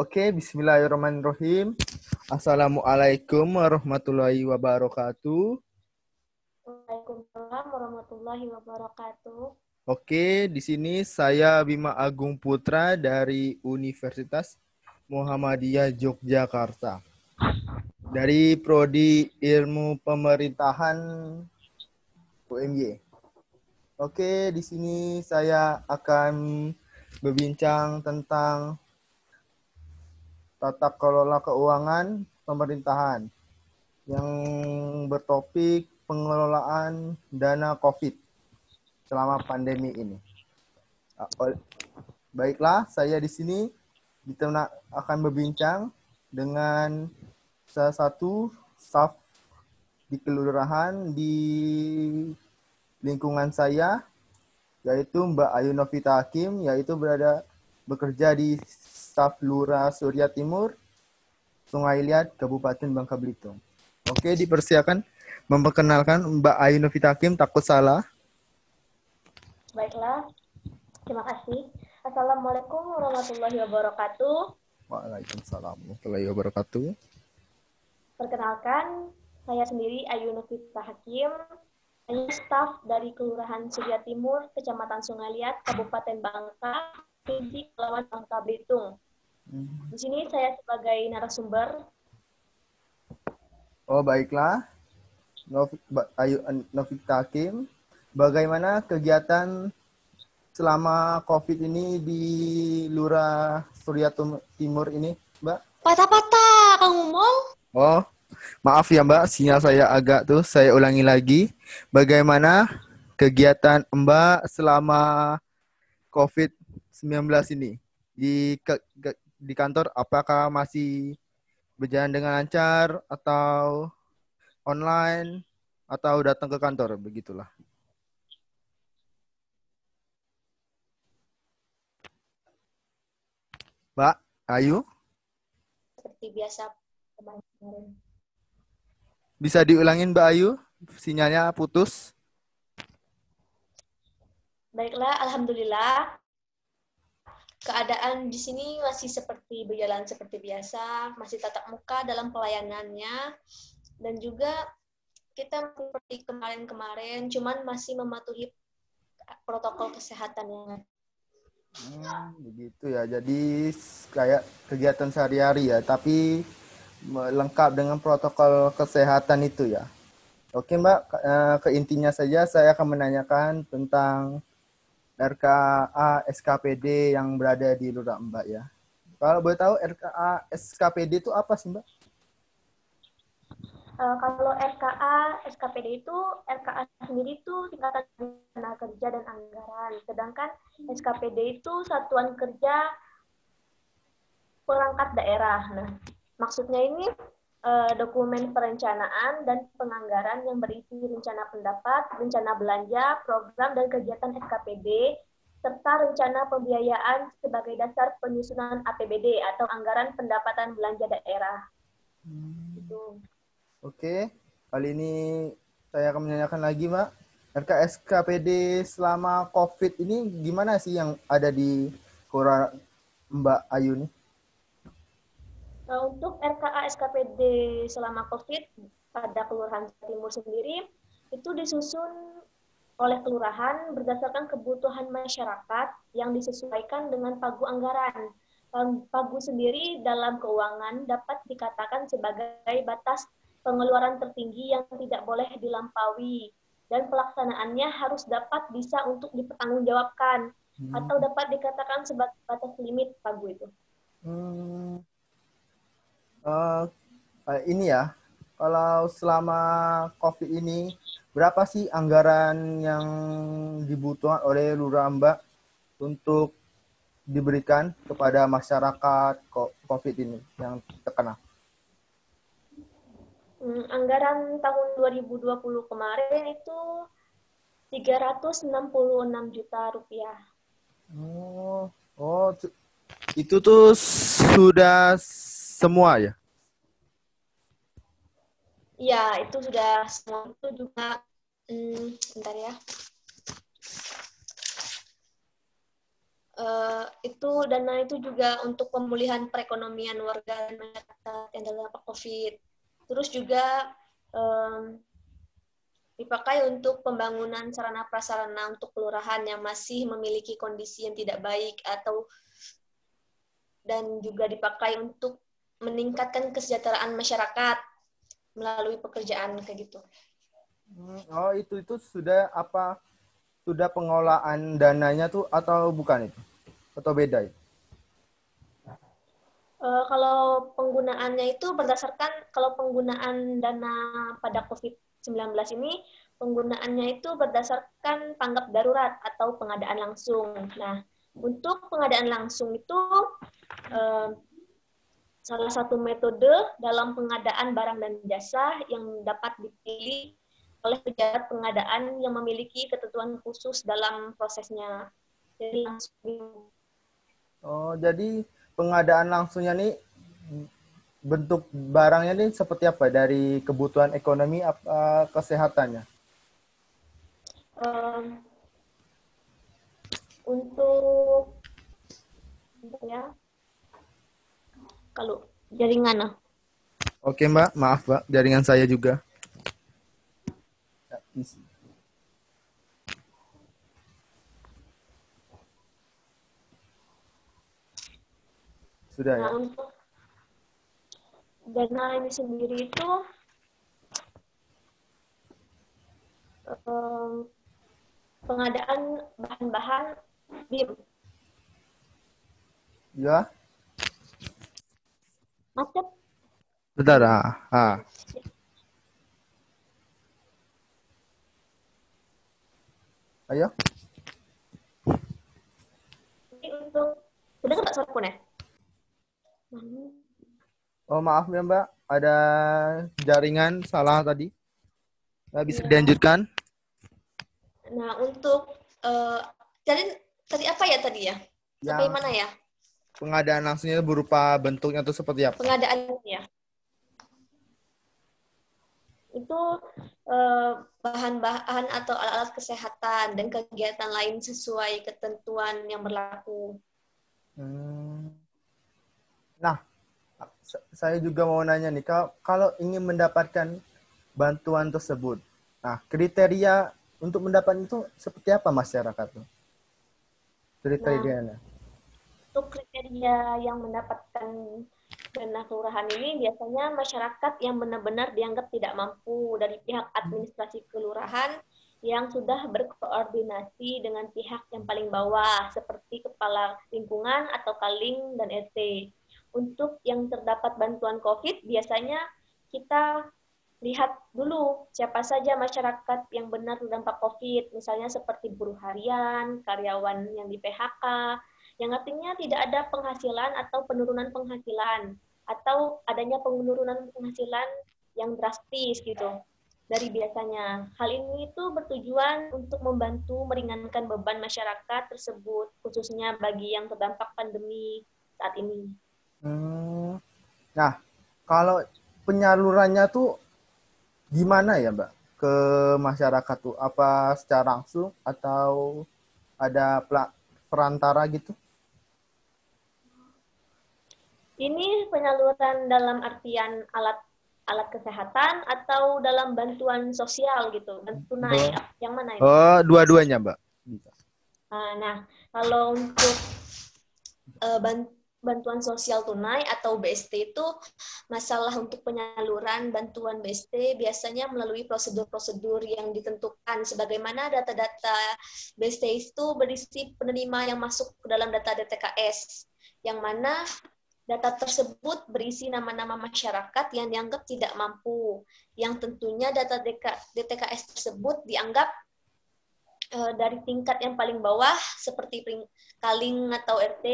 Oke, bismillahirrahmanirrahim. Assalamualaikum warahmatullahi wabarakatuh. Waalaikumsalam warahmatullahi wabarakatuh. Oke, di sini saya Bima Agung Putra dari Universitas Muhammadiyah Yogyakarta. Dari Prodi Ilmu Pemerintahan UMY. Oke, di sini saya akan berbincang tentang tata kelola keuangan pemerintahan yang bertopik pengelolaan dana COVID selama pandemi ini. Baiklah, saya di sini akan berbincang dengan salah satu staff di kelurahan di lingkungan saya, yaitu Mbak Ayu Novita Hakim, yaitu berada bekerja di staf Lurah Surya Timur, Sungai Liat, Kabupaten Bangka Belitung. Oke, dipersiapkan memperkenalkan Mbak Ayu Novita Hakim, takut salah. Baiklah, terima kasih. Assalamualaikum warahmatullahi wabarakatuh. Waalaikumsalam warahmatullahi wabarakatuh. Perkenalkan, saya sendiri Ayu Novita Hakim, saya staf dari Kelurahan Surya Timur, Kecamatan Sungai Liat, Kabupaten Bangka, Provinsi Kepulauan Bangka Belitung. Di sini saya sebagai narasumber. Oh baiklah, Ayu Novita Hakim. Bagaimana kegiatan selama COVID ini di Lurah Surya Timur ini, Mbak? Patah-patah, Kang Umong. Oh, maaf ya Mbak, sinyal saya agak tuh, saya ulangi lagi. Bagaimana kegiatan Mbak selama COVID 19 ini di ke, ke, di kantor apakah masih berjalan dengan lancar atau online atau datang ke kantor begitulah. Mbak Ayu? Seperti biasa kemarin. Bisa diulangin Mbak Ayu? Sinyalnya putus. Baiklah, alhamdulillah keadaan di sini masih seperti berjalan seperti biasa, masih tatap muka dalam pelayanannya, dan juga kita seperti kemarin-kemarin, cuman masih mematuhi protokol kesehatan yang Hmm, begitu ya. Jadi kayak kegiatan sehari-hari ya, tapi lengkap dengan protokol kesehatan itu ya. Oke Mbak, ke intinya saja saya akan menanyakan tentang RKA SKPD yang berada di Lurah Mbak ya. Kalau boleh tahu RKA SKPD itu apa sih Mbak? Uh, kalau RKA SKPD itu RKA sendiri itu tingkatan tenaga kerja dan anggaran, sedangkan SKPD itu satuan kerja perangkat daerah. Nah, maksudnya ini uh, dokumen perencanaan dan penganggaran yang berisi rencana pendapat, rencana belanja, program dan kegiatan SKPD, serta rencana pembiayaan sebagai dasar penyusunan APBD atau anggaran pendapatan belanja daerah. Hmm. Gitu. Oke, kali ini saya akan menanyakan lagi, Mbak. RKSKPD selama COVID ini gimana sih yang ada di Kora Mbak Ayu nih? Nah, untuk RKA SKPD selama COVID pada Kelurahan Timur sendiri itu disusun oleh kelurahan berdasarkan kebutuhan masyarakat yang disesuaikan dengan pagu anggaran. Pagu sendiri dalam keuangan dapat dikatakan sebagai batas pengeluaran tertinggi yang tidak boleh dilampaui dan pelaksanaannya harus dapat bisa untuk dipertanggungjawabkan hmm. atau dapat dikatakan sebagai batas limit pagu itu. Hmm uh, ini ya, kalau selama COVID ini berapa sih anggaran yang dibutuhkan oleh Lurah Mbak untuk diberikan kepada masyarakat COVID ini yang terkena? Hmm, anggaran tahun 2020 kemarin itu 366 juta rupiah. Oh, oh, itu tuh sudah semua ya? Iya, itu sudah semua itu juga hmm, bentar ya. uh, itu dana itu juga untuk pemulihan perekonomian warga masyarakat yang terdampak COVID. Terus juga um, dipakai untuk pembangunan sarana prasarana untuk kelurahan yang masih memiliki kondisi yang tidak baik atau dan juga dipakai untuk meningkatkan kesejahteraan masyarakat melalui pekerjaan kayak gitu. Hmm, oh itu itu sudah apa? Sudah pengolahan dananya tuh atau bukan itu? Atau beda itu? Uh, kalau penggunaannya itu berdasarkan kalau penggunaan dana pada COVID-19 ini penggunaannya itu berdasarkan tanggap darurat atau pengadaan langsung. Nah, untuk pengadaan langsung itu uh, salah satu metode dalam pengadaan barang dan jasa yang dapat dipilih oleh pejabat pengadaan yang memiliki ketentuan khusus dalam prosesnya. Jadi langsung. Oh, jadi pengadaan langsungnya nih bentuk barangnya nih seperti apa dari kebutuhan ekonomi apa kesehatannya? Um, untuk ya kalau jaringan ah. Oke Mbak, maaf Mbak, jaringan saya juga. Sudah ya? nah. Untuk dana ini sendiri itu um, pengadaan bahan-bahan BIM. Ya. Macet. Bentar, ah. ah. Ayo. Ini untuk sudah nggak suara ya? Oh maaf ya Mbak, ada jaringan salah tadi. Nggak bisa ya. dilanjutkan. Nah untuk uh, tadi tadi apa ya tadi ya? Sampai mana ya? Pengadaan langsungnya berupa bentuknya itu seperti apa? Pengadaannya itu eh, bahan-bahan atau alat-alat kesehatan dan kegiatan lain sesuai ketentuan yang berlaku. Hmm. Nah, saya juga mau nanya nih, kalau, kalau ingin mendapatkan bantuan tersebut, nah kriteria untuk mendapatkan itu seperti apa masyarakat tuh? Kriterianya? Nah, untuk kriteria yang mendapatkan dana kelurahan ini biasanya masyarakat yang benar-benar dianggap tidak mampu dari pihak administrasi kelurahan yang sudah berkoordinasi dengan pihak yang paling bawah seperti kepala lingkungan atau kaling dan RT. Untuk yang terdapat bantuan COVID biasanya kita lihat dulu siapa saja masyarakat yang benar terdampak COVID, misalnya seperti buruh harian, karyawan yang di PHK, yang artinya tidak ada penghasilan atau penurunan penghasilan atau adanya penurunan penghasilan yang drastis gitu dari biasanya. Hal ini itu bertujuan untuk membantu meringankan beban masyarakat tersebut, khususnya bagi yang terdampak pandemi saat ini. Hmm. Nah, kalau penyalurannya tuh gimana ya, Mbak? Ke masyarakat tuh apa secara langsung atau ada perantara gitu? Ini penyaluran dalam artian alat alat kesehatan atau dalam bantuan sosial gitu, bantuan tunai. Oh. Yang mana ini? Oh, dua-duanya, Mbak. Ah, nah, kalau untuk uh, bantuan sosial tunai atau BST itu masalah untuk penyaluran bantuan BST biasanya melalui prosedur-prosedur yang ditentukan sebagaimana data-data BST itu berisi penerima yang masuk ke dalam data DTKS yang mana Data tersebut berisi nama-nama masyarakat yang dianggap tidak mampu, yang tentunya data DTKS tersebut dianggap uh, dari tingkat yang paling bawah seperti kaling atau RT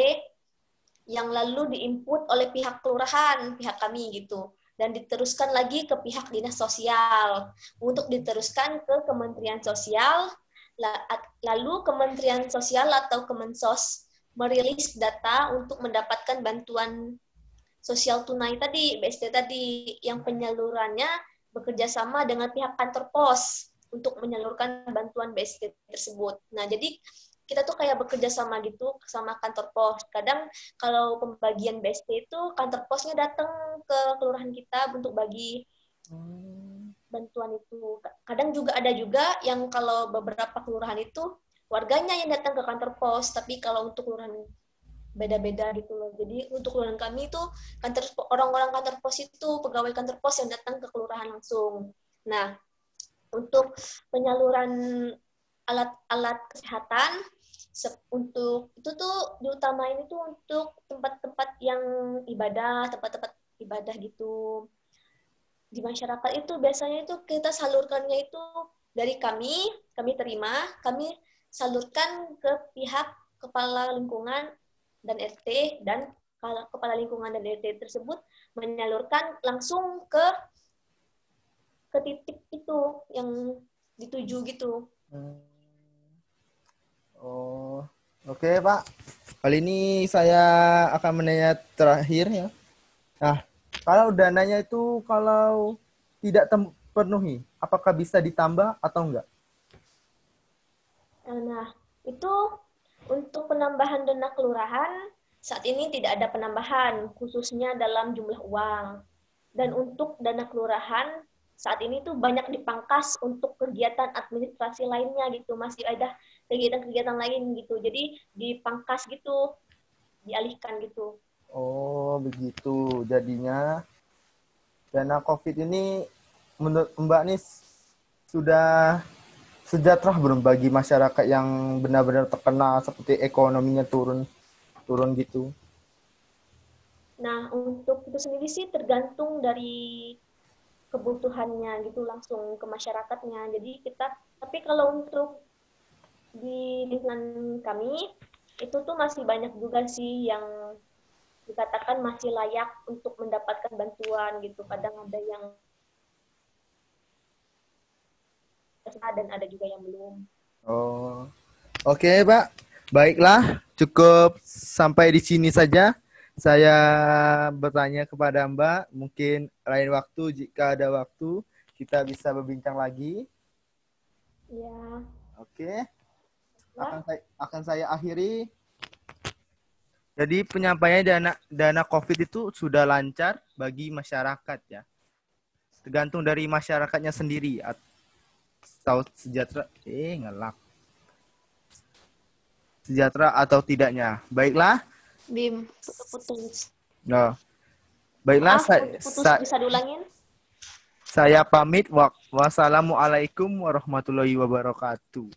yang lalu diinput oleh pihak kelurahan, pihak kami gitu. Dan diteruskan lagi ke pihak dinas sosial. Untuk diteruskan ke Kementerian Sosial lalu Kementerian Sosial atau Kemensos merilis data untuk mendapatkan bantuan sosial tunai tadi, BST tadi, yang penyalurannya bekerja sama dengan pihak kantor pos untuk menyalurkan bantuan BST tersebut. Nah, jadi kita tuh kayak bekerja sama gitu sama kantor pos. Kadang kalau pembagian BST itu kantor posnya datang ke kelurahan kita untuk bagi bantuan itu. Kadang juga ada juga yang kalau beberapa kelurahan itu warganya yang datang ke kantor pos, tapi kalau untuk kelurahan beda-beda gitu loh. Jadi untuk kelurahan kami itu kantor orang-orang kantor pos itu pegawai kantor pos yang datang ke kelurahan langsung. Nah, untuk penyaluran alat-alat kesehatan untuk itu tuh diutamain itu untuk tempat-tempat yang ibadah, tempat-tempat ibadah gitu. Di masyarakat itu biasanya itu kita salurkannya itu dari kami, kami terima, kami salurkan ke pihak kepala lingkungan dan RT dan kepala lingkungan dan RT tersebut menyalurkan langsung ke ke titik itu yang dituju gitu. Hmm. Oh, oke okay, Pak. Kali ini saya akan menanya terakhir ya. Nah, kalau dananya itu kalau tidak terpenuhi, apakah bisa ditambah atau enggak? Nah, itu untuk penambahan dana kelurahan saat ini tidak ada penambahan khususnya dalam jumlah uang. Dan untuk dana kelurahan saat ini tuh banyak dipangkas untuk kegiatan administrasi lainnya gitu masih ada kegiatan-kegiatan lain gitu. Jadi dipangkas gitu dialihkan gitu. Oh begitu jadinya. Dana covid ini menurut mbak nih sudah sejahtera belum bagi masyarakat yang benar-benar terkena seperti ekonominya turun turun gitu nah untuk itu sendiri sih tergantung dari kebutuhannya gitu langsung ke masyarakatnya. Jadi kita tapi kalau untuk di lingkungan kami itu tuh masih banyak juga sih yang dikatakan masih layak untuk mendapatkan bantuan gitu. Kadang ada yang dan ada juga yang belum. Oh. Oke, okay, Pak. Baiklah, cukup sampai di sini saja saya bertanya kepada Mbak, mungkin lain waktu jika ada waktu kita bisa berbincang lagi. Ya. Oke. Ya. Akan saya akan saya akhiri. Jadi penyampaian dana dana Covid itu sudah lancar bagi masyarakat ya. Tergantung dari masyarakatnya sendiri atau sejahtera eh ngelak. Sejahtera atau tidaknya. Baiklah. Bim, putus. No. Baiklah, ah, saya, putus, sa bisa diulangin? Saya pamit. Wassalamualaikum warahmatullahi wabarakatuh.